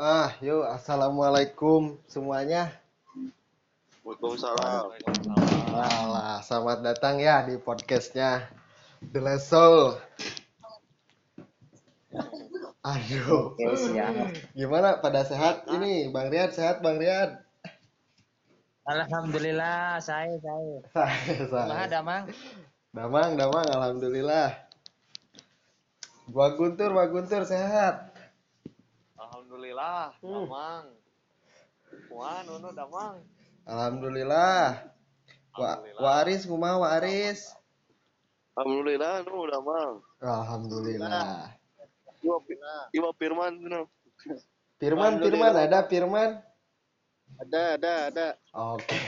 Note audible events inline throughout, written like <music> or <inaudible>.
Ah, yuk, assalamualaikum semuanya. Waalaikumsalam. Alah, selamat datang ya di podcastnya The Last Soul. Aduh, Oke, siap. gimana pada sehat ini? Bang Riyad sehat, Bang Riyad? Alhamdulillah, saya, saya. Saya, saya. damang? Damang, damang, alhamdulillah. Gua Guntur, Gua Guntur sehat. Alhamdulillah, Hmm. Damang. Wah, Nuno Damang. Alhamdulillah. Wa, Alhamdulillah. wa Aris, kumaha wa Aris? Alhamdulillah, Nuno Damang. Alhamdulillah. Iwa, Iwa Firman, Nuno. Firman, Firman, ada Firman? Ada, ada, ada. Oke.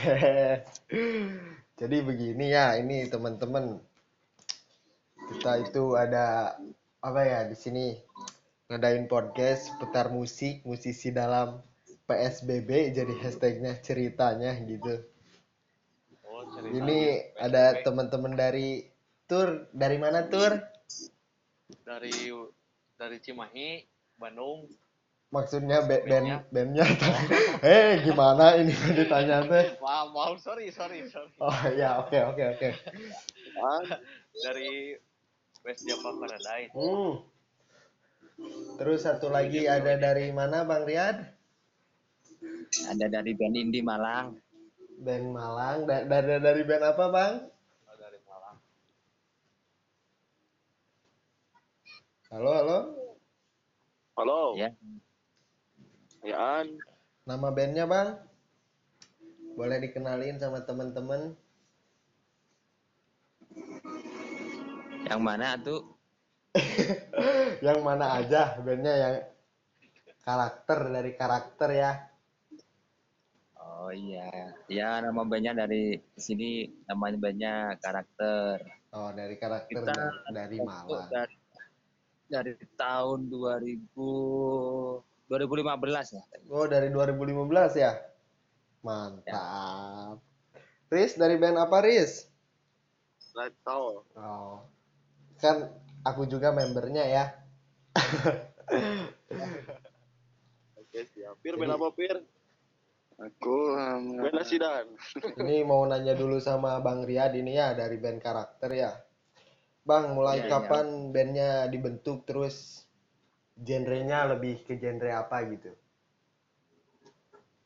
Jadi begini ya, ini teman-teman. Kita itu ada apa ya di sini ngadain podcast seputar musik, musisi dalam PSBB jadi hashtagnya ceritanya gitu. Oh, cerita Ini ada teman-teman dari tur dari mana tur? dari dari Cimahi, Bandung. Maksudnya be- Bandnya. band bandnya. <laughs> Eh gimana ini ditanya teh? <laughs> Maaf, maaf, sorry, sorry, sorry. Oh ya oke oke oke. Ah, <laughs> dari West Java Paradise. Hmm. Terus satu lagi ada dari mana Bang Riyad? Ada dari band Indi Malang. Band Malang. Da- dari dari band apa Bang? Oh, dari Malang. Halo halo. Halo. Ya, Yaan. Nama bandnya Bang? Boleh dikenalin sama teman-teman? yang mana tuh? <laughs> yang mana aja bandnya yang karakter dari karakter ya. Oh iya, ya nama bandnya dari sini namanya bandnya karakter. Oh dari karakter Kita da- dari Malang. Dari, dari tahun 2000 2015 ya. Oh dari 2015 ya? Mantap. Riz dari band apa Riz? Light Tower. Oh. Kan aku juga membernya ya. Oke, siap. Pir, band apa, Pir? Aku, band Asidan. Ini mau nanya dulu sama Bang Riyad ini ya dari band karakter ya. Bang, mulai iya. kapan bandnya dibentuk terus genrenya lebih ke genre apa gitu?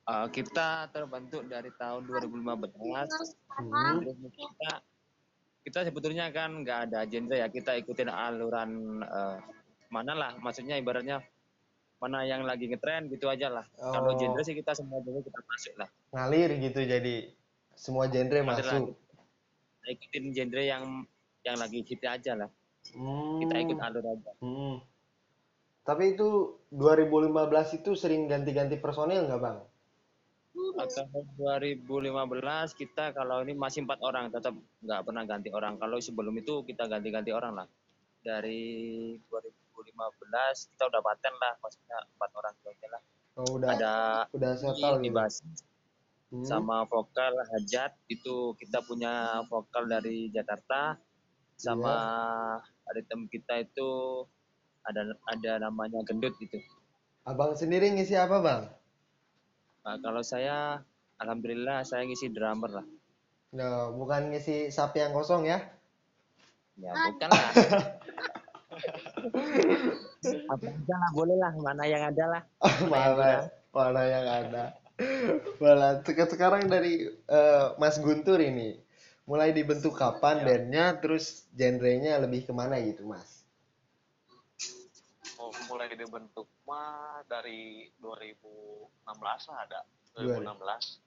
Eh, kita terbentuk dari tahun 2015. Hmm. Terus kita kita sebetulnya kan nggak ada genre ya kita ikutin aluran eh, mana lah maksudnya ibaratnya mana yang lagi ngetren gitu aja lah Oh. kalau genre sih kita semua genre kita masuk lah Ngalir gitu jadi semua genre Ngalir masuk. Kita ikutin genre yang yang lagi hit aja lah Hmm. kita ikut alur aja Hmm. Tapi itu 2015 itu sering ganti-ganti personil nggak bang? tahun 2015 kita kalau ini masih empat orang tetap nggak pernah ganti orang kalau sebelum itu kita ganti-ganti orang lah dari 2015 kita udah paten lah maksudnya empat orang itu aja lah Oh, udah ada udah settle di gitu. bass Hmm. sama vokal Hajat itu kita punya vokal dari Jakarta sama ada teman kita itu ada ada namanya Gendut gitu. Abang sendiri ngisi apa bang? Nah, kalau saya alhamdulillah saya ngisi drummer lah. No, bukan ngisi sapi yang kosong ya? Ya bukan lah. <laughs> Apa aja lah boleh lah. Mana yang ada lah. <laughs> mana mana yang ada. Sek- sekarang dari eh, Mas Guntur ini. Mulai dibentuk kapan bandnya terus genrenya lebih ke mana gitu Mas? Oh, mulai dibentuk mah dari 2016 lah ada. Dua- 2016.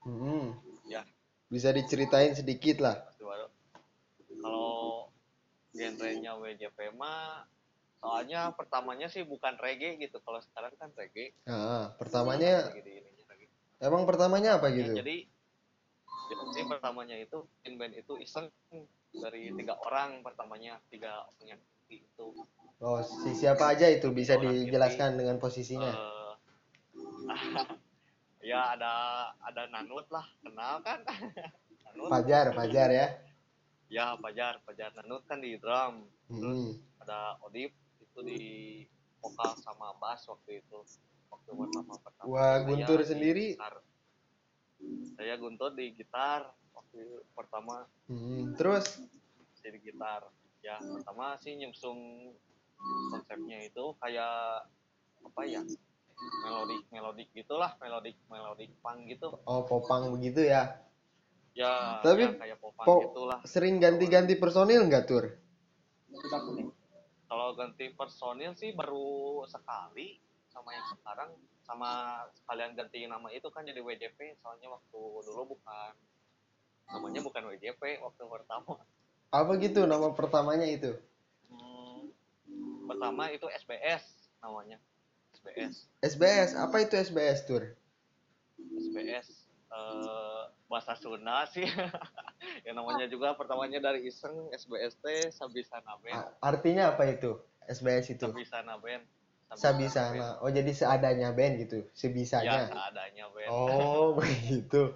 Hmm. Ya, bisa diceritain sedikit lah. Kalau genrenya WJP mah soalnya pertamanya sih bukan reggae gitu. Kalau sekarang kan reggae. nah, pertamanya lagi. emang pertamanya apa Ya, gitu jadi jadi pertamanya itu in band itu iseng dari tiga orang pertamanya tiga orang yang itu oh si siapa aja itu bisa Orang dijelaskan dengan posisinya eh <laughs> ya ada ada Nanut lah kenal kan <laughs> Nanut Fajar Fajar ya ya Fajar Fajar Nanut kan di drum Hmm. ada Odip itu di vokal sama bass waktu itu waktu pertama pertama Wah, Guntur di sendiri? gitar. saya Guntur di gitar waktu pertama Hmm, terus jadi gitar ya pertama sih nyemsung konsepnya itu kayak apa ya melodik melodik gitulah melodik melodik punk gitu oh popang begitu ya. Ya Tapi ya kayak popang po- gitulah. Sering ganti-ganti personil nggak tur? kalau ganti personil sih baru sekali sama yang sekarang. Sama sekalian ganti nama itu kan jadi WJP soalnya waktu dulu bukan. Namanya bukan WJP waktu pertama. Apa gitu nama pertamanya itu? Hmm, pertama itu SBS namanya. SBS SBS, apa itu SBS tur? SBS eh, bahasa Sunda sih <laughs> yang namanya juga pertamanya dari iseng SBST Sabisana Band A- Artinya apa itu? SBS itu? Sabisana Band Sabisana. Oh jadi seadanya band gitu, ya sebisanya. seadanya band Oh <laughs> begitu.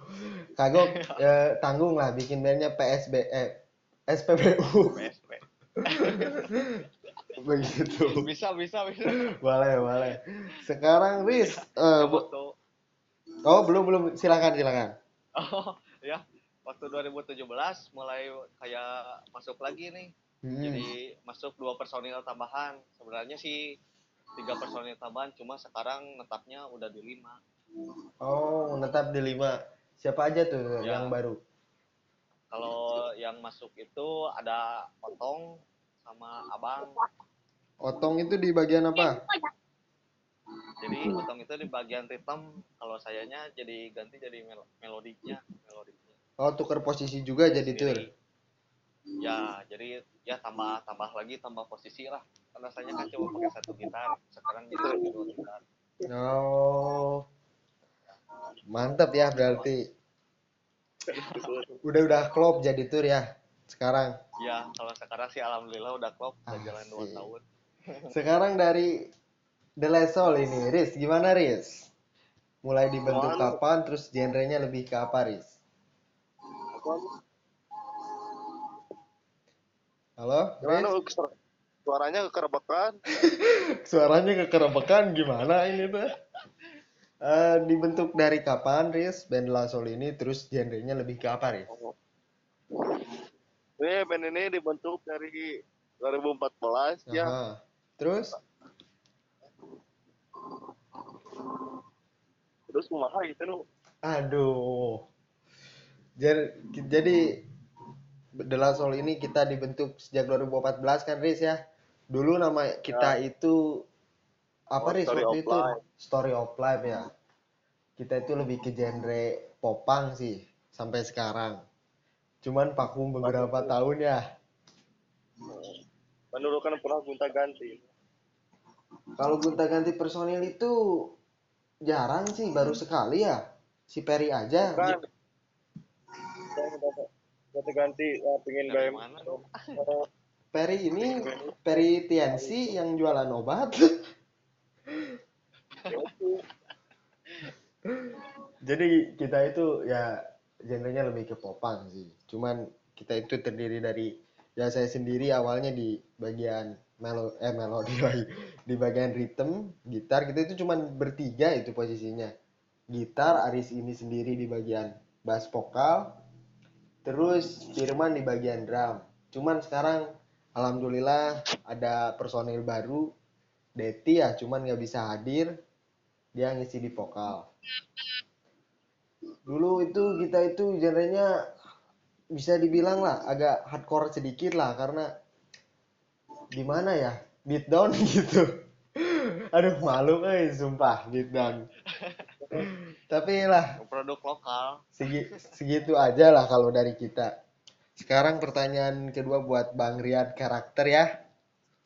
Kagok <laughs> eh, tanggung lah bikin bandnya PSB eh SPBU PSP begitu. bisa bisa bisa Boleh boleh. Sekarang Riz, eh, bu- waktu oh belum belum silakan silakan. oh ya waktu 2017 mulai kayak masuk lagi nih Hmm. jadi masuk dua personil tambahan sebenarnya sih tiga personil tambahan cuma sekarang netapnya udah di lima Oh menetap di lima. Siapa aja tuh Ya. yang baru? kalau yang masuk itu ada potong sama abang Otong itu di bagian apa? Jadi potong itu di bagian ritme kalau sayanya jadi ganti jadi mel melodinya melodinya Oh tuker posisi juga jadi tur. Ya jadi ya tambah tambah lagi tambah posisi lah. Karena saya kan cuma pakai satu gitar sekarang jadi pakai dua gitar. Oh. Mantap ya berarti. Udah udah klop jadi tur ya sekarang. ya kalau sekarang sih alhamdulillah udah klop udah jalan dua tahun. Sekarang dari The Lesol ini, Riz, gimana Riz? Mulai dibentuk Gimana? kapan, terus genrenya lebih ke apa Riz? Halo, Gimana Riz? Suaranya kekerebekan. <laughs> Suaranya kekerebekan gimana ini tuh? Eh, dibentuk dari kapan Riz, band The Lesol ini, terus genrenya lebih ke apa Riz? Ini band ini dibentuk dari 2014 ya. Aha. Terus? Terus kumaha gitu nu. Aduh. Jadi, jadi Last Soul ini kita dibentuk sejak 2014 kan Riz ya. Dulu nama kita itu apa Oh, Riz Story waktu of itu? Life. Story of Life ya. Kita itu lebih ke genre popang sih sampai sekarang. Cuman vakum beberapa tahun ya. Menurut kan pernah gonta ganti. Kalau gonta-ganti personil itu jarang sih, baru sekali ya. Si Perry aja. Kan. Ganti ya, pengen dari BM. mana <laughs> Perry ini Perry TNC yang jualan obat. <laughs> Jadi kita itu ya genrenya lebih ke popang sih. Cuman kita itu terdiri dari ya saya sendiri awalnya di bagian melo eh melodi <laughs> lagi di bagian rhythm gitar kita itu cuman bertiga itu posisinya. Gitar Aris ini sendiri di bagian bass vokal. Terus Firman di bagian drum. Cuman sekarang alhamdulillah ada personil baru. Deti ya cuman nggak bisa hadir. Dia ngisi di vokal. Dulu itu kita itu genrenya bisa dibilang lah agak hardcore sedikit lah karena gimana ya? Beatdown <laughs> gitu. Aduh malu eh sumpah beatdown tapi lah produk lokal. segi, segitu aja lah kalau dari kita. Sekarang pertanyaan kedua buat Bang Riyad karakter ya.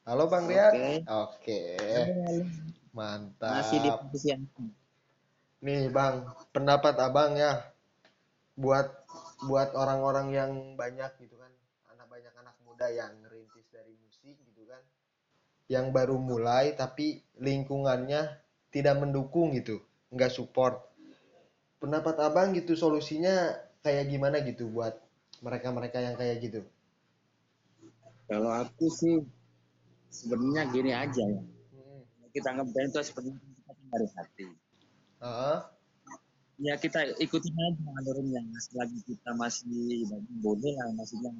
Halo Bang Riyad oke. Mantap. Masih di posisi yang Nih bang, pendapat abang ya, buat buat orang-orang yang banyak gitu kan, anak banyak anak muda yang ngerintis dari yang baru mulai tapi lingkungannya tidak mendukung gitu, nggak support. Pendapat abang gitu solusinya kayak gimana gitu buat mereka-mereka yang kayak gitu? Kalau aku sih sebenarnya gini aja ya. Hmm. Kita ngeband itu seperti kita dari hati Heeh. ya kita ikutin aja alurnya selagi kita masih boleh lah maksudnya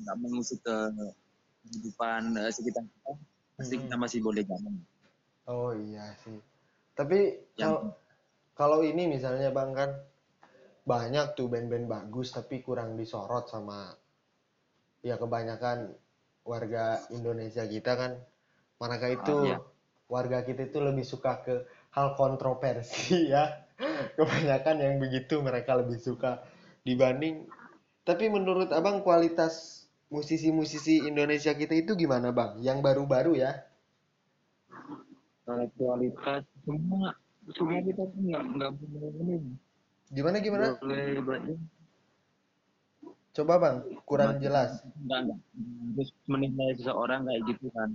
nggak mengusik ke kehidupan eh, sekitar kita pasti Hmm. kita masih boleh jalan Oh iya sih. Tapi kalau kalau ini misalnya Bang kan banyak tuh band-band bagus tapi kurang disorot sama ya kebanyakan warga Indonesia kita kan manakah itu Ah, iya. warga kita itu lebih suka ke hal kontroversi <laughs> ya. Kebanyakan yang begitu mereka lebih suka dibanding tapi menurut Abang kualitas musisi-musisi Indonesia kita itu gimana Bang? Yang baru-baru ya? kualitas semua semua kita tuh nggak nggak boleh ini Gimana gimana? boleh berarti Coba bang, kurang Masih- jelas. enggak enggak terus menilai seseorang kayak gitu kan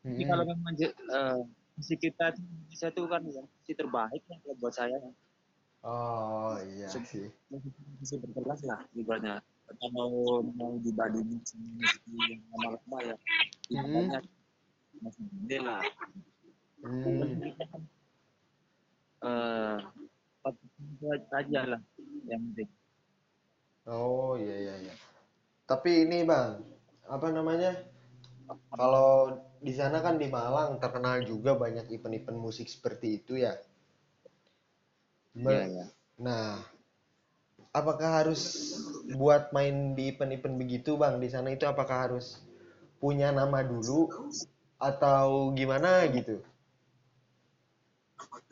tapi Mm-mm. kalau memang eh, musik kita Indonesia tuh kan yang musik terbaik ya kalau buat saya Oh iya sih. musik berkelas lah ibaratnya kalau mau dibandingin sama musik yang lama-lama ya ibaratnya masih gede lah Hmm. kita eh patut saja lah yang penting Oh iya iya iya. Tapi ini bang, apa namanya? Kalau di sana kan di Malang terkenal juga banyak event-event musik seperti itu ya. Iya, iya. Nah, apakah harus buat main di event-event begitu bang di sana itu apakah harus punya nama dulu atau gimana gitu?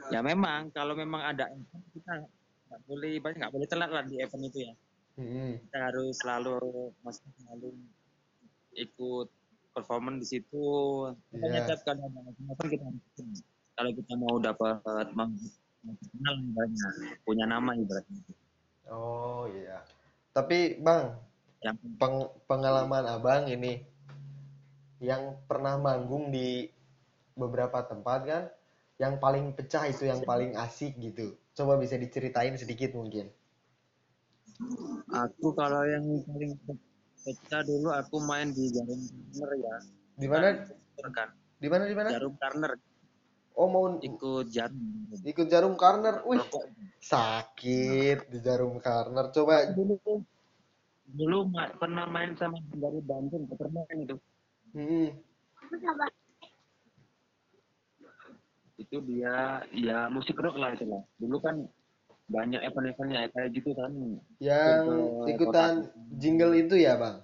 ya memang kalau memang ada kita nggak boleh ibaratnya nggak boleh telat lah di event itu ya Mm-mm. kita harus selalu maksudnya selalu ikut performan di situ Iya. tiap kali ada event kita kalau kita mau dapat ibaratnya punya nama ibaratnya Oh iya. Tapi bang, yang peng- pengalaman abang ini yang pernah manggung di beberapa tempat kan yang paling pecah itu yang paling asik gitu. Coba bisa diceritain sedikit mungkin. Aku kalau yang paling pecah dulu aku main di jarum corner ya. Di mana? Kan? Di mana di mana? Jarum corner oh mau ikut jarum. Ikut jarum corner wih sakit di jarum corner coba. Dulu dulu pernah main sama dari Bandung pernah main itu. Hmm, itu dia ya musik rock lah itu lah. Dulu kan banyak event-eventnya kayak gitu kan. Yang ikutan kota. jingle itu ya bang?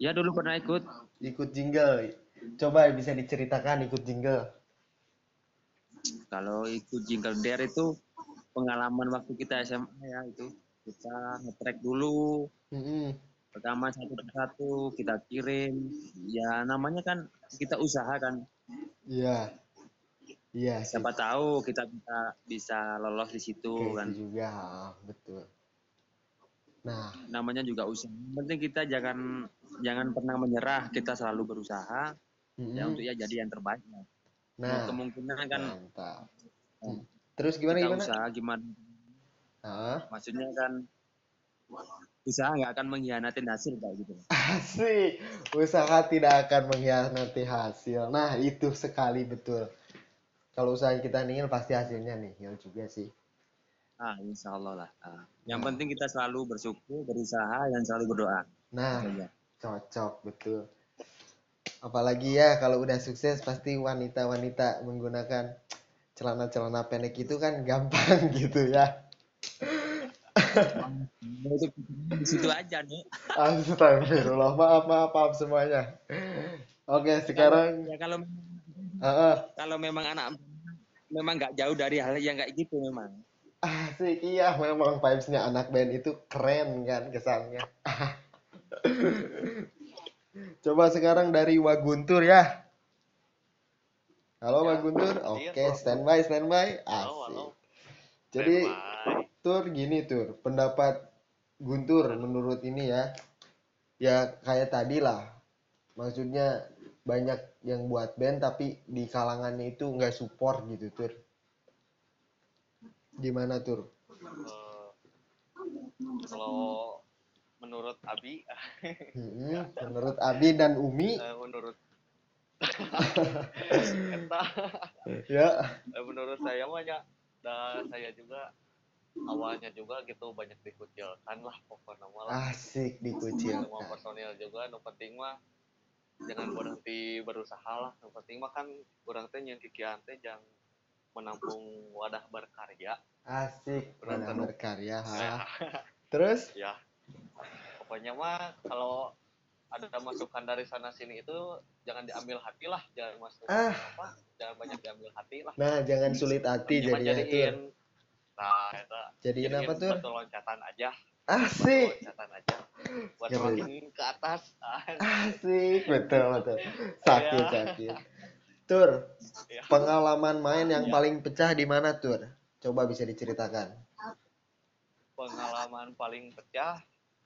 Ya dulu pernah ikut. Ikut jingle coba bisa diceritakan ikut jingle. Kalau ikut jingle dare itu pengalaman waktu kita SMA ya itu kita ngetrack dulu. Hmm, pertama satu persatu kita kirim. Ya namanya kan kita usaha kan. Iya. Iya sih. Siapa tahu kita bisa bisa lolos di situ Oke, kan. itu juga betul. Nah. Namanya juga usaha. Penting kita jangan jangan pernah menyerah. Kita selalu berusaha mm, ya untuk ya jadi yang terbaik nah kemungkinan kan mantap. Hmm. terus gimana kita gimana? usaha gimana? Hah? maksudnya kan usaha nggak akan mengkhianatin hasil kayak gitu. Asik. Usaha tidak akan mengkhianati hasil. Nah itu sekali betul. Kalau usaha kita nihil pasti hasilnya nihil juga sih. Ah insya Allah lah. Ah. yang Nah. penting kita selalu bersyukur berusaha dan selalu berdoa. Nah Iya. cocok betul apalagi ya kalau udah sukses pasti wanita-wanita menggunakan celana-celana pendek itu kan gampang <laughs> gitu ya. Di situ aja nih Astagfirullah. Maaf maaf maaf semuanya. Oke sekarang ya kalau kalau memang anak memang nggak jauh dari hal yang kayak gitu memang. Asik iya memang vibesnya anak band itu keren kan kesannya <laughs> coba sekarang dari Waguntur ya. Halo Ya, Waguntur. Oke halo. standby standby. Halo, halo. asik jadi Standby. tur gini tur. Pendapat Guntur menurut ini ya. Ya kayak tadi lah. Maksudnya banyak yang buat band tapi di kalangannya itu nggak support gitu tur. Gimana tur? Eh, kalau menurut Abi. Hmm, menurut Abi dan Umi. Eh, menurut <laughs> Eta, ya. Eh, menurut saya mah ya dan saya juga awalnya juga gitu banyak dikucilkan lah pokoknya mah lah. Asik semua dikucilkan. personil juga nu penting mah jangan berhenti berusaha lah. Yang penting mah kan kurang teh yang kikian teh jangan menampung wadah berkarya. Asik Tanu. berkarya ha. <laughs> terus? Ya pokoknya mah kalau ada masukan dari sana sini itu jangan diambil hati lah jangan masuk Ah. apa jangan banyak diambil hati lah. Nah jangan sulit hati Cuma jadinya tuh jadiin. Nah itu jadiin apa tuh loncatan aja. Asik. Batu loncatan aja. Buat Keren. makin ke atas. Ah, asik <laughs> betul betul. Sakit Ya. sakit. Tur ya. pengalaman main yang Ya. paling pecah di mana tur? Coba bisa diceritakan. Pengalaman paling pecah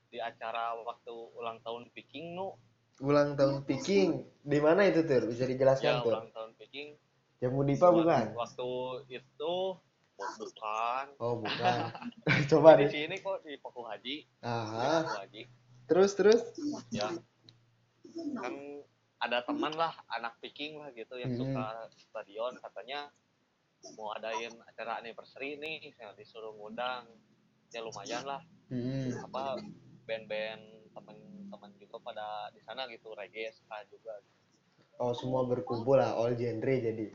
di acara waktu ulang tahun Viking nu. Ulang tahun Peking di mana itu tur? Bisa dijelaskan ya tur? ulang tahun Viking. Yang Mudipa bukan? waktu itu bukan. Oh bukan. <laughs> <laughs> Coba di sini kok di Paku Haji. Ah Haji. Terus terus? Ya. Kan ada teman lah anak Viking lah gitu yang Hmm. suka stadion. Katanya mau adain acara anniversary nih saya disuruh ngundang. Ya lumayan lah. Hmm. apa band-band teman-teman juga pada di sana gitu reggae ska juga. Oh semua berkumpul lah all genre jadi.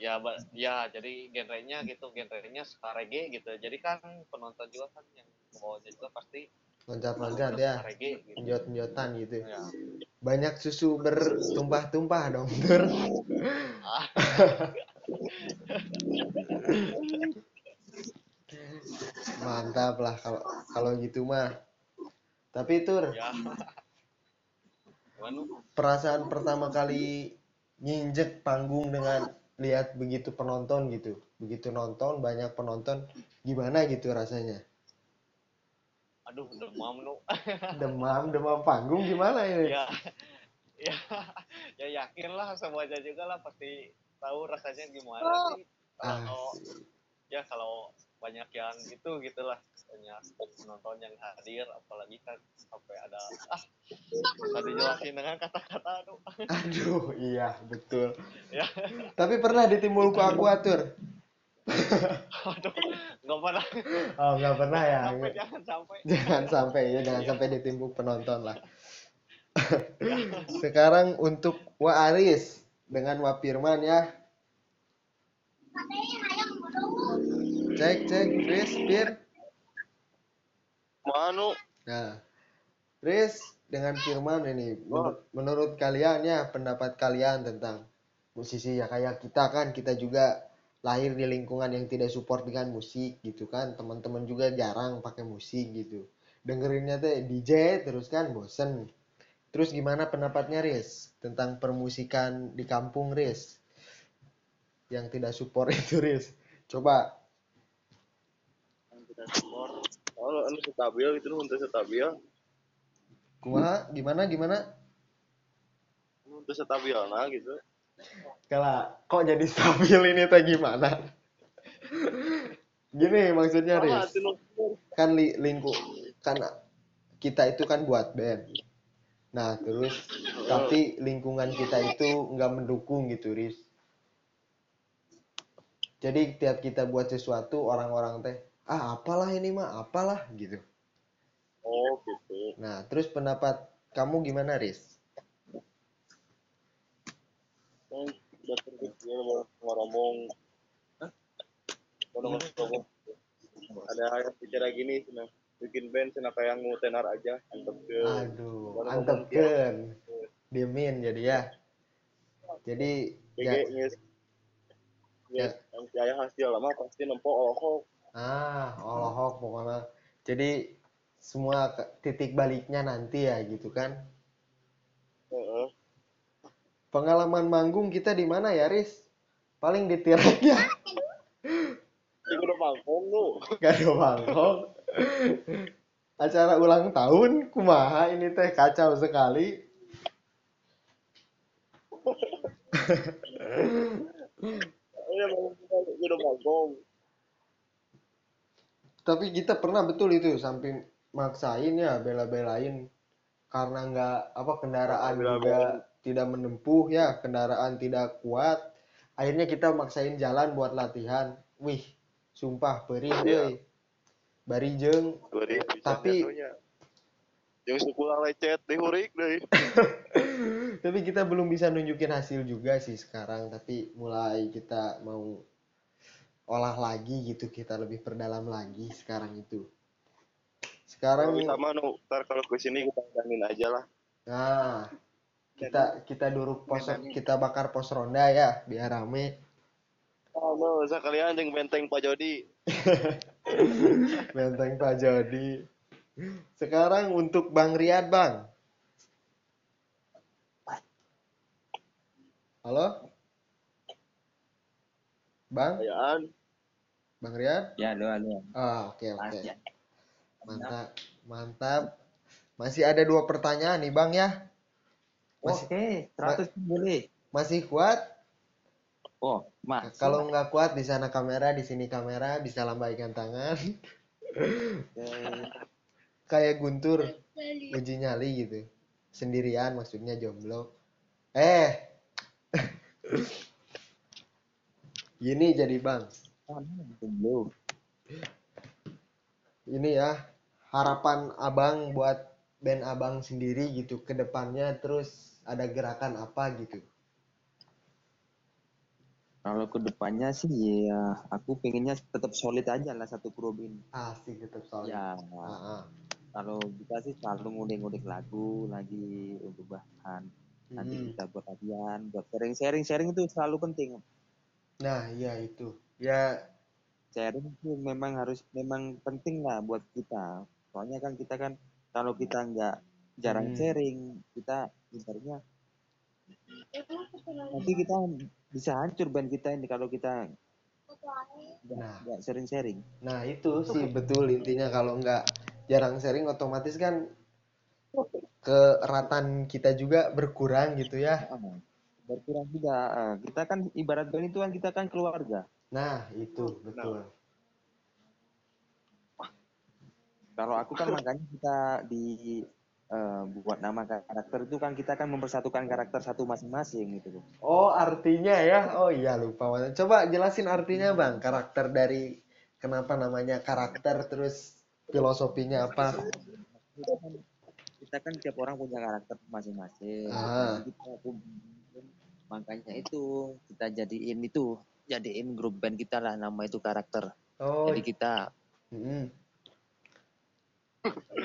Ya ba- ya jadi genrenya gitu genrenya ska reggae gitu. Jadi kan penonton juga kan yang bawahnya juga pasti loncat-loncat ya reggae gitu. njot-njotan gitu. Ya. Banyak susu bertumpah-tumpah dong tur. Ah. <laughs> mantap lah kalau kalau gitu mah tapi tur ya. Perasaan pertama kali nginjek panggung dengan lihat begitu penonton gitu. Begitu nonton banyak penonton gimana gitu rasanya? Aduh demam nu <laughs> demam demam panggung gimana ini? Ya ya ya yakin lah semuanya juga lah pasti tahu rasanya gimana sih. Ah, kalau ya kalau banyak yang gitu gitulah. Banyak penonton yang hadir apalagi kan sampai ada ah bisa dijelasin dengan kata-kata aduh. Aduh iya betul. Ya. Tapi pernah ditimbul ku aku atur aduh nggak pernah. Oh nggak pernah ya? Sampai jangan sampai. Jangan sampai ya jangan sampai ditimbuk penonton lah. <laughs> Sekarang untuk Wa Aris dengan Wa Firman ya cek cek Riz Fir Manu, nah Riz dengan Firman ini menur- menurut kalian ya pendapat kalian tentang musisi ya kayak kita kan kita juga lahir di lingkungan yang tidak support dengan musik gitu kan. Teman-teman juga jarang pakai musik gitu. Dengerinnya teh DJ terus kan bosen. Terus gimana pendapatnya Riz? Tentang permusikan di kampung Riz? Yang tidak support <laughs> itu Riz. Coba yang kita support. Kalau anu stabil gitu nu untuk stabil, kumaha gimana gimana? Anu untuk stabil nah gitu. kalau kok jadi <laughs> stabil ini teh gimana? Gini maksudnya Ah, Riz. kan li, lingkup kan kita itu kan buat band. Nah terus tapi lingkungan kita itu nggak mendukung gitu Riz. Jadi tiap kita buat sesuatu orang-orang teh ah apalah ini mah apalah gitu. Oh, gitu. nah terus pendapat kamu gimana Riz? Ke mau ngomong. Ada yang bicara gini cina bikin band cina kayak ngutenar aja antep ke aduh Baru antepkeun diemin jadi ya. Jadi ya. Ya. yang saya hasil lama pasti nempo olohok Ah, olohok pokoknya. Jadi semua ke- titik baliknya nanti ya gitu kan. Heeh. Pengalaman manggung kita di mana ya, Riz? Paling di tiraknya. Ini udah mangkong lu. <laughs> Gak ada mangkong. Acara ulang tahun, kumaha ini teh kacau sekali. Ini udah mangkong. Tapi kita pernah betul itu sampai maksain ya bela-belain. Karena nggak apa kendaraan Bela-belain. juga tidak menempuh ya kendaraan tidak kuat. Akhirnya kita maksain jalan buat latihan. Wih sumpah perih Iya. euy bari bisa Tapi- sekolah lecet dihurik deh. <laughs> tapi kita belum bisa nunjukin hasil juga sih sekarang. Tapi mulai kita mau olah lagi gitu kita lebih perdalam lagi sekarang itu. Sekarang Kalau sama nu, ntar kalau ke sini kita dandanin aja lah. nah kita kita duduk pos kita bakar pos ronda ya biar rame. Oh, no, sekalian jeung benteng Pak Jody. <laughs> benteng Pak Jody. Sekarang untuk Bang Riyad Bang. Halo? Bang? Ayaan. Bang Riyad Ya, halo, halo. ah oke oke Mas, ya. mantap mantap masih ada dua pertanyaan nih Bang ya masih Oke, 100 boleh. masih kuat Oh, Mas. kalau nggak kuat di sana kamera di sini kamera bisa lambaikan tangan <laughs> kayak Guntur uji nyali gitu sendirian maksudnya jomblo eh <laughs> gini jadi bang. Ini ya harapan abang buat band abang sendiri gitu ke depannya terus ada gerakan apa gitu Kalau ke depannya sih ya aku pengennya tetap solid aja lah satu ini. asik tetap solid Ya, Ah, ah. kalau kita sih selalu ngulik-ngulik lagu lagi untuk bahan. Nanti Hmm. kita buat latihan, buat sharing-sharing, sharing itu selalu penting. nah iya itu ya Sharing itu memang harus memang penting lah buat kita. Soalnya kan kita kan kalau kita nggak jarang Hmm. sharing, kita ibaratnya nanti kita bisa hancur band kita ini kalau kita nggak Nah. nggak sering sharing. Nah itu sih betul intinya kalau nggak jarang sharing otomatis kan keratan kita juga berkurang gitu ya. Ah, berkurang juga. Ah, kita kan ibarat band itu kan kita kan keluarga. Nah itu betul. Kalau aku kan makanya kita di eh, buat nama karakter itu kan kita kan mempersatukan karakter satu masing-masing gitu loh. Oh artinya ya? Oh iya lupa. Coba jelasin artinya bang. Karakter dari kenapa namanya karakter terus filosofinya apa? Kita kan, tiap orang punya karakter masing-masing. Ah. Kita makanya itu kita jadiin itu jadiin grup band kita lah nama itu karakter. Oh. Jadi kita mm,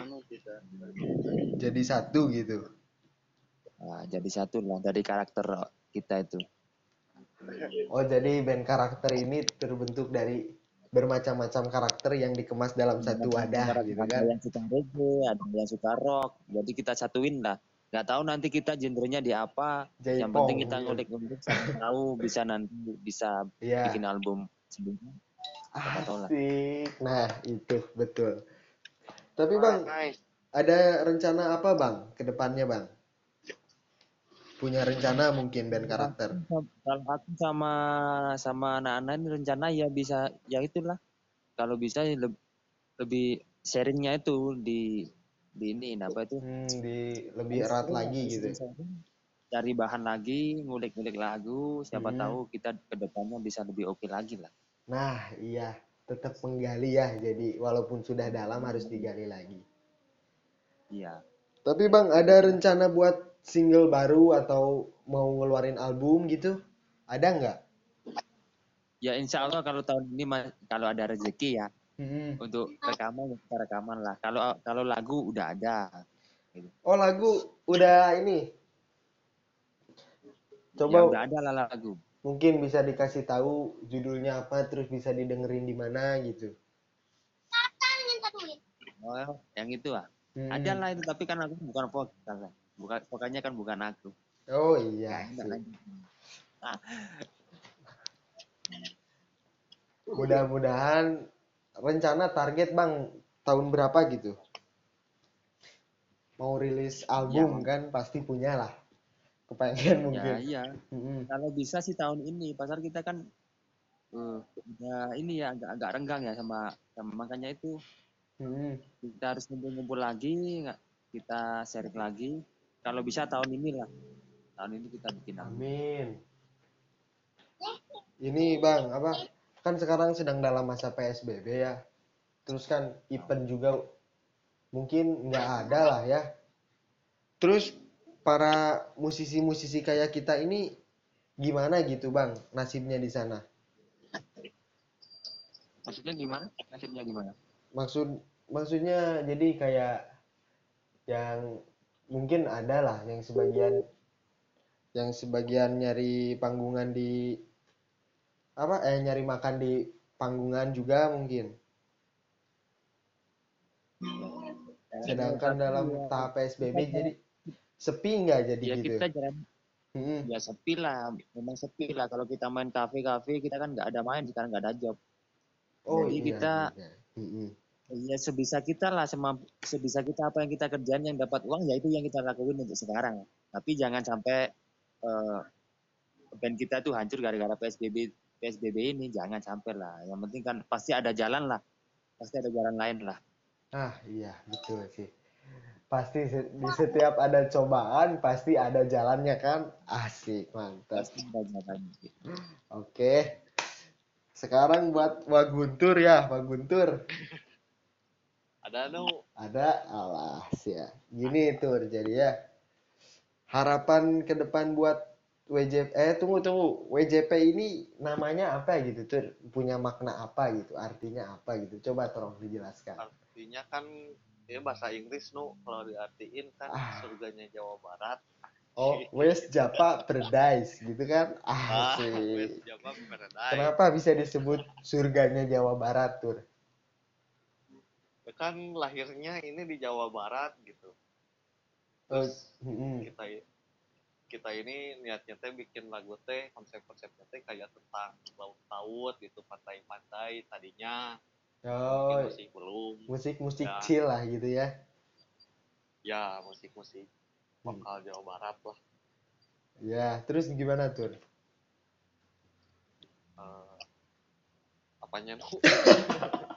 Anu kita. jadi satu gitu. ah, jadi satu lah dari karakter kita itu. Oh jadi band karakter ini terbentuk dari bermacam-macam karakter yang dikemas dalam satu wadah gitu ada kan? yang suka reggae, ada yang suka rock. Jadi kita satuin lah. Nggak tahu nanti kita genrenya di apa. yang Jaipong, penting kita ngulik-ngulik tahu bisa nanti bisa Iya. bikin album sebelumnya. Asik. Nah, itu betul. Tapi Bang, Nice. ada rencana apa Bang ke depannya Bang? Punya rencana mungkin band karakter. Kalau aku sama sama anak-anak ini rencana ya bisa ya itulah. Kalau bisa ya leb- lebih sharingnya itu di di ini apa itu Hmm, di lebih erat lagi gitu. cari bahan lagi ngulik-ngulik lagu siapa Hmm. tahu kita ke depannya bisa lebih oke lagi lah Nah, iya, tetap menggali ya. Jadi walaupun sudah dalam harus digali lagi. iya Tapi Bang, ada rencana buat single baru atau mau ngeluarin album gitu? Ada nggak? ya insya Allah kalau tahun ini kalau ada rezeki ya Hmm. untuk rekaman ya rekaman lah kalau kalau lagu udah ada Oh, lagu udah ini. ya Coba udah ada lah lagu mungkin bisa dikasih tahu judulnya apa terus bisa didengerin di mana gitu. oh yang itu ah Hmm. ada lah itu tapi kan aku bukan vokal bukan vokalnya kan bukan aku Oh iya. Lagi. Mudah-mudahan rencana target Bang tahun berapa gitu? Mau rilis album kan pasti punya lah. Kepengen ya mungkin. iya Mm-mm. kalau bisa sih tahun ini pasar kita kan eh, udah ini ya agak agak renggang ya sama, sama makanya itu Mm-mm. kita harus ngumpul-ngumpul lagi kita sharing lagi kalau bisa tahun ini lah tahun ini kita bikin Amin. Ini Bang, apa? Kan sekarang sedang dalam masa PSBB ya. Terus kan event juga mungkin nggak ada lah ya. Terus para musisi-musisi kayak kita ini gimana gitu Bang nasibnya di sana? maksudnya gimana nasibnya gimana Maksud maksudnya jadi kayak yang mungkin ada lah yang sebagian yang sebagian nyari panggungan di apa eh nyari makan di panggungan juga mungkin. Sedangkan dalam tahap PSBB jadi sepi nggak jadi ya gitu kita jarang. Mm-mm. ya sepi lah. Memang sepi lah. Kalau kita main kafe kafe kita kan nggak ada main sekarang nggak ada job. Oh Jadi iya kita- juga. Mm-mm. ya sebisa kita lah semampu sebisa kita apa yang kita kerjain yang dapat uang ya itu yang kita lakuin untuk sekarang. Tapi jangan sampai eh, band kita tuh hancur gara-gara psbb psbb ini jangan sampai lah. Yang penting kan pasti ada jalan lah. Pasti ada jalan lain lah. Ah iya betul sih. Pasti di setiap ada cobaan pasti ada jalannya kan? Asik mantap. Pasti ada jalan Oke. Sekarang buat Wak Guntur ya, Wak Guntur. ada nu? Ada? Alas ya. Gini tur jadi ya. Harapan ke depan buat WJP eh tunggu tunggu. WJP ini namanya apa gitu tur? Punya makna apa gitu? Artinya apa gitu? Coba tolong dijelaskan. artinya kan ya bahasa Inggris nu kalau diartiin kan Ah. surganya Jawa Barat Oh, West Java Paradise gitu kan? ah Asik. West Java Paradise Kenapa bisa disebut surganya Jawa Barat tur? Ya kan lahirnya ini di Jawa Barat gitu Oh, terus mm-mm. kita kita ini niatnya teh bikin lagu teh konsep-konsepnya teh kayak tentang laut-laut gitu pantai-pantai tadinya Oh, mungkin masih belum musik-musik Ya. chill lah gitu ya. ya musik-musik lokal Jawa Barat lah Ya, terus gimana tuh? Eh, apanya nu <laughs>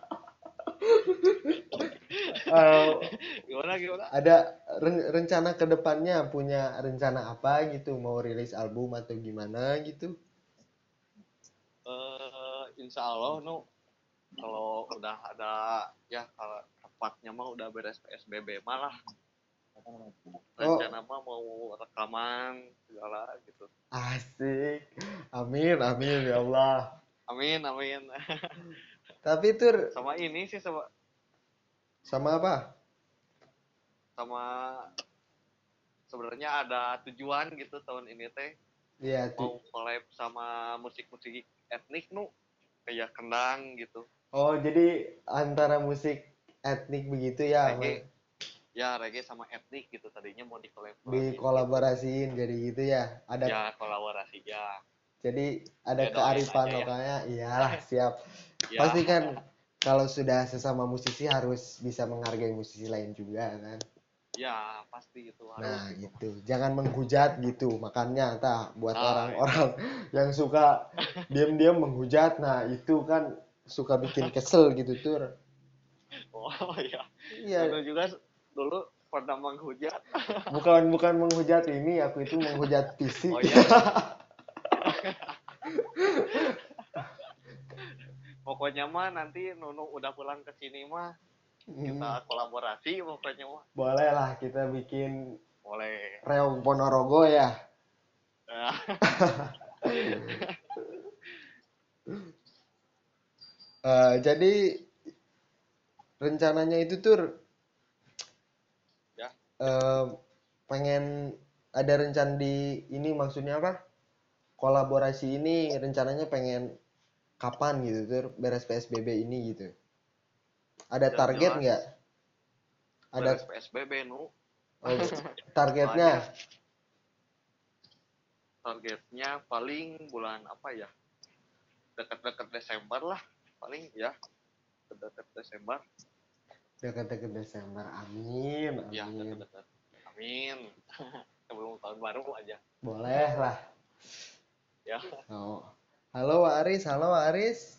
Eh, gimana gimana ada ren- rencana ke depannya punya rencana apa gitu? Mau rilis album atau gimana gitu? eh insya Allah nu kalau udah ada ya kalau tepatnya mah udah beres PSBB malah rencana mah mau rekaman segala gitu Asik. Amin, amin ya Allah. amin amin <laughs> Tapi tur sama ini sih sama sama apa? sama sebenarnya ada tujuan gitu tahun ini teh Iya, tuh. mau collab sama musik-musik etnik nu kayak kendang gitu Oh, jadi antara musik etnik begitu ya, reggae ya reggae sama etnik gitu tadinya mau di collab dikolaborasiin jadi gitu ya. Ada ya kolaborasi ya jadi ada Ya, kearifan ya. lokalnya. Iyalah, <laughs> siap. ya Pasti kan kalau sudah sesama musisi harus bisa menghargai musisi lain juga kan. ya pasti itu harus Nah, gitu. gitu. Jangan menghujat gitu. Makanya tah buat Ah, orang-orang <laughs> yang suka diam-diam menghujat. Nah, itu kan suka bikin kesel gitu tur. oh iya Iya, dulu juga dulu pernah menghujat bukan bukan menghujat ini, aku itu menghujat <laughs> fisik. oh iya pokoknya mah nanti Nunu udah pulang ke sini mah Hmm, kita kolaborasi pokoknya mah boleh lah kita bikin boleh reog Ponorogo ya. <laughs> Eh, jadi rencananya itu tur Ya. eh, pengen ada rencana di ini maksudnya apa? Kolaborasi ini rencananya pengen kapan gitu tur beres PSBB ini gitu. Ada Ya, target nggak? Ada beres PSBB nu oh, <laughs> targetnya? targetnya paling bulan apa ya dekat-dekat Desember lah paling ya dekat Desember Dekat-dekat Desember. Amin, ya amin. dekat-dekat amin <laughs> sebelum tahun baru aja Boleh lah. Ya Oh. Halo Wak Aris, halo Wak Aris.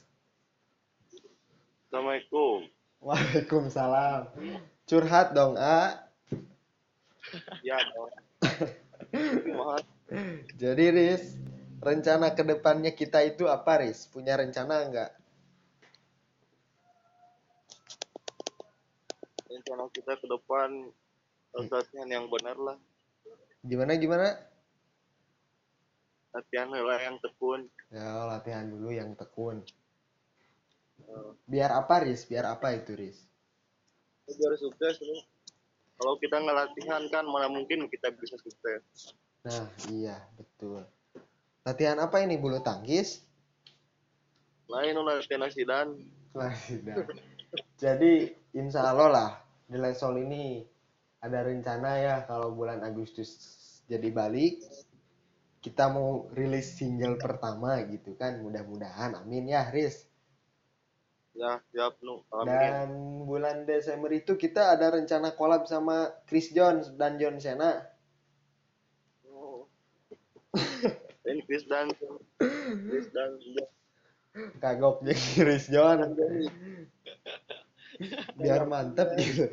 Assalamualaikum. Waalaikumsalam. Curhat dong, A. Ya, dong. Jadi Riz, rencana ke depannya kita itu apa Riz? Punya rencana nggak? rencana kita ke depan yang benar lah Gimana gimana? Latihan lah yang tekun Ya latihan dulu yang tekun. Eh, Biar apa Riz? Biar apa itu Riz? biar sukses nih kalau kita nggak latihan kan mana mungkin kita bisa sukses Nah iya betul. Latihan apa ini bulu tangkis? lain lah latihan asidan Lah, sudah. Jadi insya Allah lah di Lesol ini ada rencana ya kalau bulan Agustus jadi balik kita mau rilis single pertama gitu kan mudah-mudahan. Amin ya Riz. Ya siap nu amin. Dan bulan Desember itu kita ada rencana collab sama Chris Jones dan John Cena. Oh. dan Chris dan Chris dan kagok jadi Chris Jones biar mantep gitu.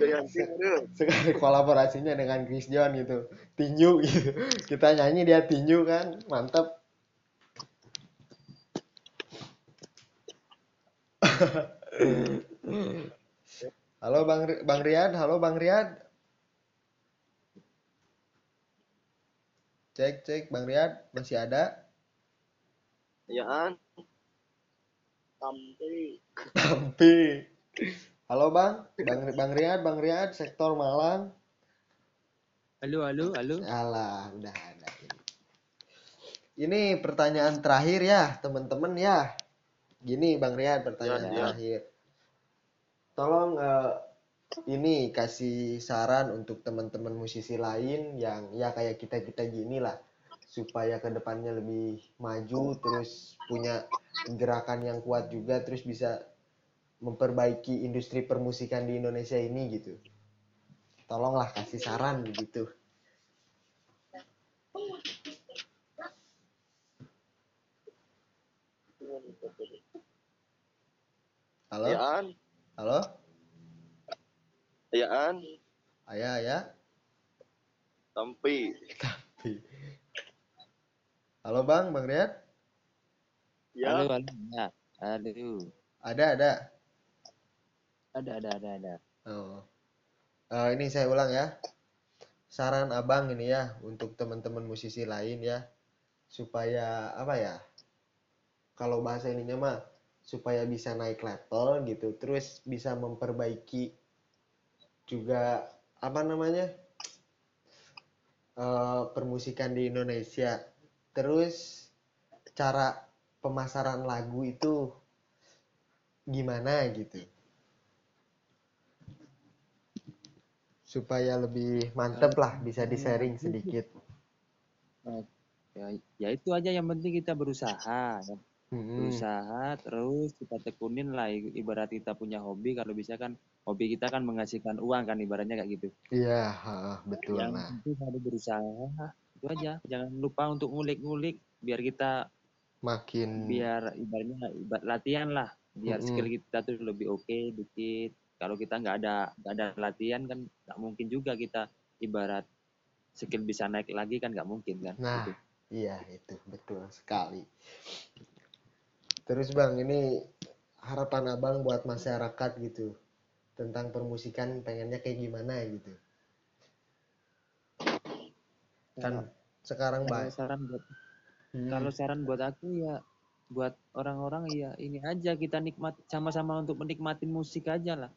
Sekali kolaborasinya dengan Chris John gitu. Tinju gitu. Kita nyanyi dia tinju kan. Mantep. Halo bang bang Riyad halo bang Riyad cek cek bang Riyad masih ada? Ya an. Sampai tapi halo bang bang bang Riyad bang Riyad sektor Malang Halo, halo, halo. Alah, udah ada ini. Ini pertanyaan terakhir ya, teman-teman ya. Gini Bang Riyad, pertanyaan Ya, ya. terakhir. Tolong eh, ini kasih saran untuk teman-teman musisi lain yang ya kayak kita-kita gini lah supaya ke depannya lebih maju terus punya gerakan yang kuat juga terus bisa memperbaiki industri permusikan di Indonesia ini gitu. Tolonglah kasih saran gitu. Halo? ya an Halo? ya an Ayah, ayah? sampai Tapi. Halo Bang, Bang Riyad? ya Halo, halo. Ya, halo. Ada, ada. Ada, ada, ada, ada. Oh. Eh, ini saya ulang ya. Saran Abang ini ya untuk teman-teman musisi lain ya supaya apa ya? Kalau bahasa ininya mah supaya bisa naik level gitu, terus bisa memperbaiki juga apa namanya? eh, permusikan di Indonesia. Terus cara pemasaran lagu itu gimana gitu. Supaya lebih mantep lah bisa di sharing sedikit. Ya, ya itu aja yang penting kita berusaha. ya. Mm-mm. Berusaha terus kita tekunin lah ibarat kita punya hobi kalau bisa kan hobi kita kan menghasilkan uang kan ibaratnya kayak gitu. Iya, betul. Yang Nah, harus berusaha. Itu aja. Jangan lupa untuk ngulik-ngulik biar kita makin biar ibaratnya ibarat latihan lah biar Mm-mm. skill kita tuh lebih oke dikit kalau kita nggak ada nggak ada latihan kan nggak mungkin juga kita ibarat skill bisa naik lagi kan nggak mungkin kan Nah, Gitu. iya itu betul sekali. Terus Bang, ini harapan Abang buat masyarakat gitu tentang permusikan pengennya kayak gimana gitu. Kan sekarang kalau saran buat Hmm, kalau saran buat aku ya buat orang-orang ya ini aja kita nikmat sama-sama untuk menikmatin musik aja lah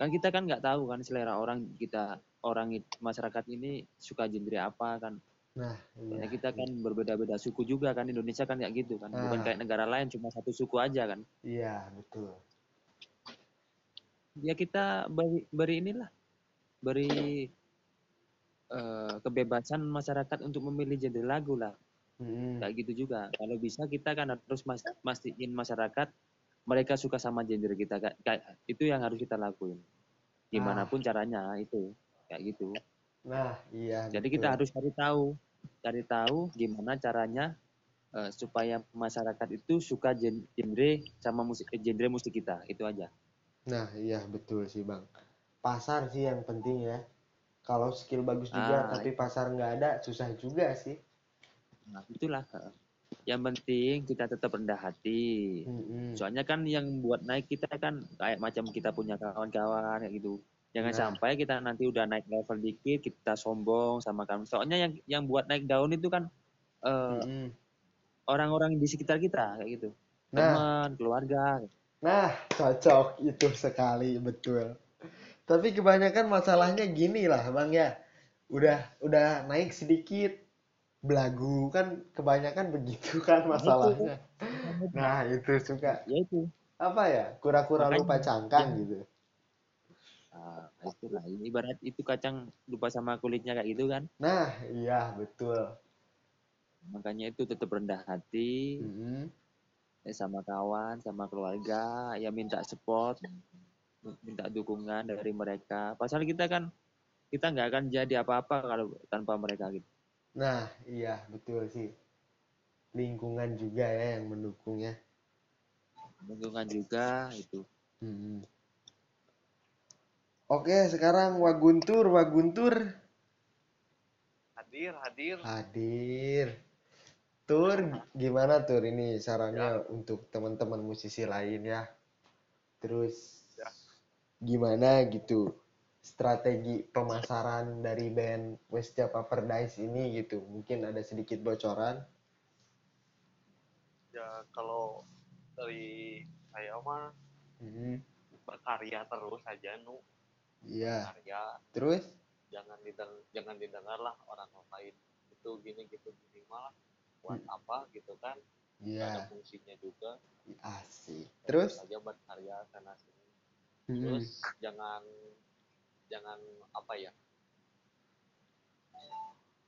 kan kita kan nggak tahu kan selera orang kita orang masyarakat ini suka genre apa kan Nah, iya. kita kan berbeda-beda suku juga kan Indonesia kan kayak gitu kan bukan Ah. kayak negara lain cuma satu suku aja kan Iya, betul. ya kita beri, beri inilah beri eh, kebebasan masyarakat untuk memilih genre lagu lah Hmm, kayak gitu juga kalau bisa kita kan harus mas, mastiin masyarakat mereka suka sama genre kita kayak, kayak- itu yang harus kita lakuin gimana pun caranya itu kayak gitu Nah, iya. jadi betul. kita harus cari tahu cari tahu gimana caranya eh, supaya masyarakat itu suka gen- genre sama musik eh, genre musik kita itu aja Nah, iya betul sih Bang. Pasar sih yang penting ya. Kalau skill bagus juga Ah, tapi pasar nggak ada, susah juga sih. Nah, itulah. Yang penting kita tetap rendah hati. Mm-mm. Soalnya kan yang buat naik kita kan kayak macam kita punya kawan-kawan kayak gitu. Jangan Nah. sampai kita nanti udah naik level dikit kita sombong sama kamu. Soalnya yang yang buat naik daun itu kan eh, Mm-mm. orang-orang di sekitar kita kayak gitu. Nah. Teman, keluarga. Nah, cocok itu sekali betul. Tapi kebanyakan masalahnya gini lah, Bang ya. Udah udah naik sedikit belagu kan kebanyakan begitu kan masalahnya. Nah, itu suka Ya itu. apa ya? Kura-kura lupa cangkang ya. gitu. Nah, itulah. Ini ibarat itu kacang lupa sama kulitnya kayak gitu kan. Nah, iya betul. Makanya itu tetap rendah hati. Mm-mm. eh, sama kawan, sama keluarga, ya minta support, minta dukungan dari mereka. Pasal kita kan kita nggak akan jadi apa-apa kalau tanpa mereka gitu. Nah, iya betul sih. Lingkungan juga ya yang mendukungnya. Dukungan juga itu. Mm-mm. Oke, sekarang Waguntur, Waguntur. hadir hadir Hadir. Tur, gimana tur ini sarannya untuk teman-teman musisi lain ya? Terus Ya. gimana gitu strategi pemasaran dari band Westja Paradise ini gitu? Mungkin ada sedikit bocoran? ya kalau dari saya mah Mhm. berkarya terus aja nu Iya. karya Terus? jangan dideng jangan didengar lah orang lain itu gini gitu gini malah buat apa gitu kan Nggak ada Iya. fungsinya juga Asik. Terus? saja berkarya sana sini Mhm. terus jangan jangan apa ya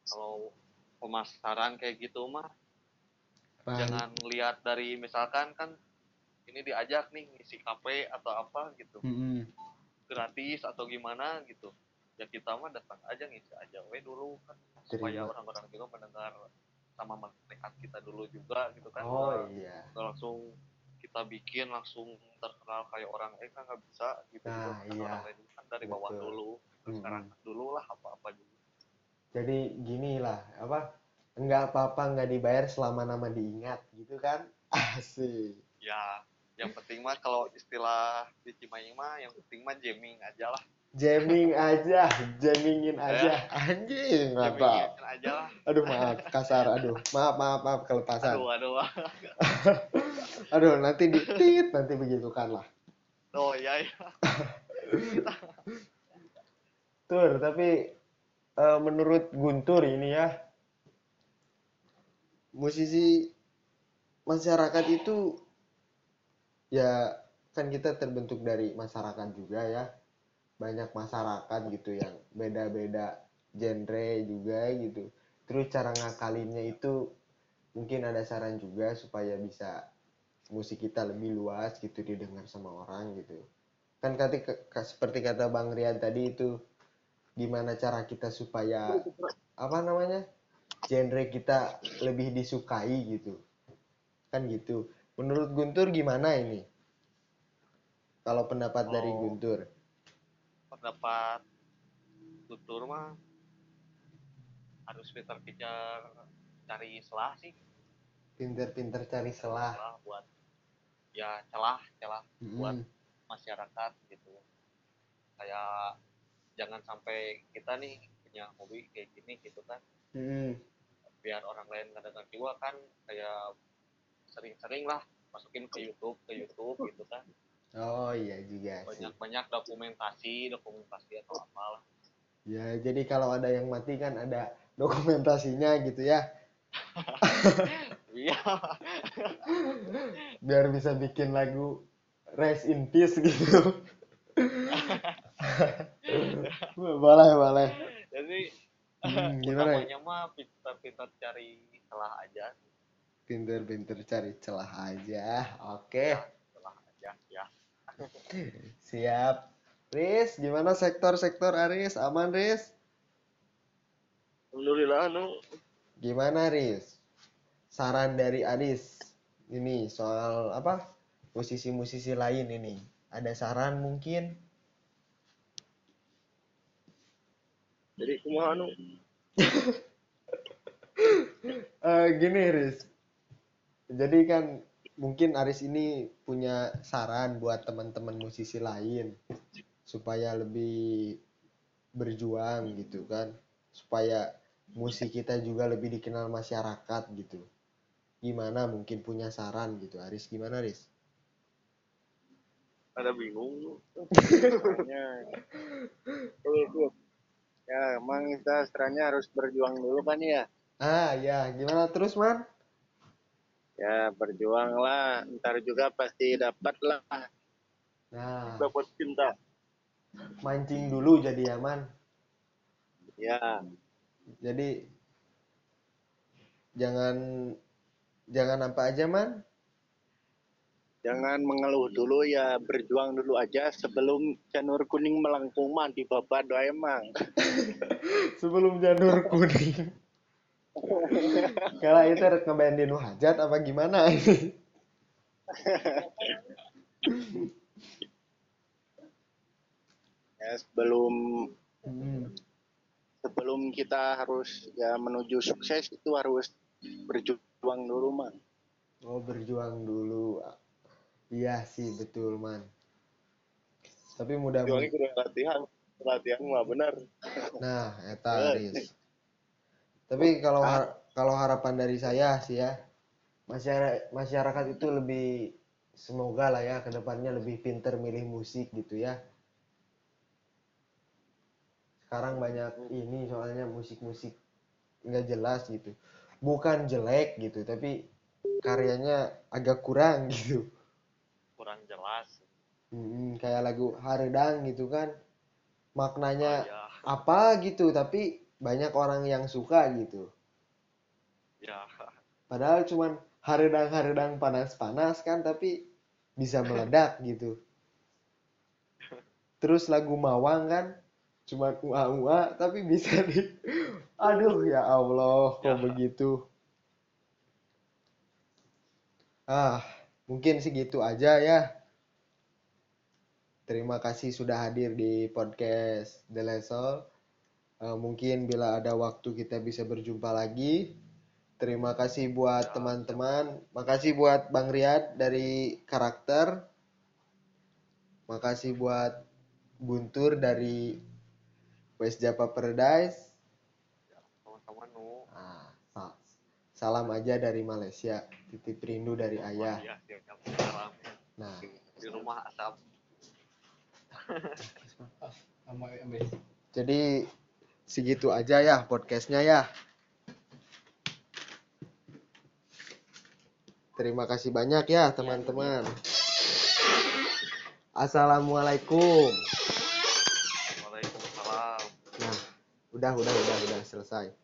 kalau pemasaran kayak gitu mah Bang. jangan lihat dari misalkan kan ini diajak nih ngisi kafe atau apa gitu Mhm. gratis atau gimana gitu ya kita mah datang aja ngisi aja we dulu kan supaya orang-orang juga mendengar sama melihat kita dulu juga gitu kan Oh iya. langsung kita bikin langsung terkenal kayak orang eh kan nggak bisa gitu Nah, kan iya. orang lain kan dari bawah Betul. dulu terus sekarang dulu lah apa-apa dulu Jadi gini lah, apa? Enggak apa-apa nggak dibayar selama nama diingat gitu kan? <laughs> Asik. ya yang penting mah kalau istilah di Cimahi mah yang penting mah jamming aja lah Jamming aja, jammingin aja. Anjing, apa? jammingin aja lah Aduh maaf, kasar. Aduh, maaf, maaf, maaf kelepasan. aduh aduh <laughs> Aduh, nanti ditit, nanti begitu kan lah. oh iya iya <laughs> Tur, tapi eh, menurut Guntur ini ya, musisi masyarakat itu ya kan kita terbentuk dari masyarakat juga ya. Banyak masyarakat gitu yang beda-beda genre juga gitu. Terus cara ngakalinnya itu mungkin ada saran juga supaya bisa musik kita lebih luas gitu didengar sama orang gitu. Kan ke- seperti kata Bang Rian tadi itu gimana cara kita supaya apa namanya genre kita lebih disukai gitu kan gitu menurut Guntur gimana ini kalau pendapat dari Oh. Guntur pendapat tutur mah harus pintar-pintar cari celah sih. Pinter-pinter cari celah. Buat ya celah celah buat Mm-mm. masyarakat gitu. Kayak jangan sampai kita nih punya hobi kayak gini gitu kan. Mm-mm. biar orang lain nggak dengar juga kan kayak sering-sering lah masukin ke YouTube ke YouTube gitu kan oh iya juga sih. Banyak-banyak dokumentasi dokumentasi atau apalah. Ya jadi kalau ada yang mati kan ada dokumentasinya gitu ya. Iya. Biar bisa bikin lagu Rest in Peace gitu. <laughs> Boleh boleh. Jadi Hmm, <laughs> gimana? utamanya mah pintar-pintar cari celah aja. Pinter-pinter cari celah aja. Oke. Celah aja ya siap. Riz gimana sektor-sektor Aris? Aman Riz? Alhamdulillah anu. Gimana Riz? Saran dari Aris ini soal apa? Musisi-musisi lain ini. Ada saran mungkin? Jadi kumaha anu. <laughs> Eh, gini Riz. Jadi kan mungkin Aris ini punya saran buat teman-teman musisi lain supaya lebih berjuang gitu kan supaya musik kita juga lebih dikenal masyarakat gitu. Gimana mungkin punya saran gitu Aris? Gimana Aris? Ada bingung. <laughs> Ya, emang kita setelahnya harus berjuang dulu kan ya. ah ya. Gimana terus man Ya, berjuang lah. Ntar juga pasti dapat lah. nah dapat cinta mancing dulu jadi aman Ya, jadi jangan jangan apa aja man jangan mengeluh dulu ya. Berjuang dulu aja sebelum janur kuning melengkung mah di babat doa emang. <laughs> sebelum janur kuning kalau itu rek ngebandin hajat apa gimana? Ini Ya, sebelum Hmm, sebelum kita harus ya menuju sukses itu harus berjuang dulu mah. oh berjuang dulu. Iya sih betul man. Tapi mudah jualnya kudu latihan latihan mah bener. Nah eta Aris tapi kalau har- kalau harapan dari saya sih ya masyarakat masyarakat itu lebih semoga lah ya ke depannya lebih pinter milih musik gitu ya. Sekarang banyak ini soalnya musik-musik nggak jelas gitu. Bukan jelek gitu tapi karyanya agak kurang <laughs> gitu. Kurang jelas. Mm, kayak lagu Haredang gitu kan. Maknanya ya apa gitu tapi banyak orang yang suka gitu. Ya. Padahal cuman haredang-haredang panas-panas kan tapi bisa meledak <laughs> gitu. Terus lagu Mawang kan cuman ua-ua tapi bisa <laughs> di aduh ya Allah kok Ya. begitu? Ah mungkin segitu aja ya. Terima kasih sudah hadir di podcast The Lesol Eh, mungkin bila ada waktu kita bisa berjumpa lagi. Terima kasih buat Ya. teman-teman. Makasih buat Bang Riyad dari karakter. Makasih buat Guntur dari West Java Paradise. Sama-sama nu. Ah, sa- salam aja dari Malaysia. Titip rindu dari ayah. ya siap salam. Nah. Di rumah asap. Jadi segitu aja ya podcastnya ya. Terima kasih banyak ya teman-teman. Assalamualaikum. Waalaikumsalam. Nah udah udah udah udah selesai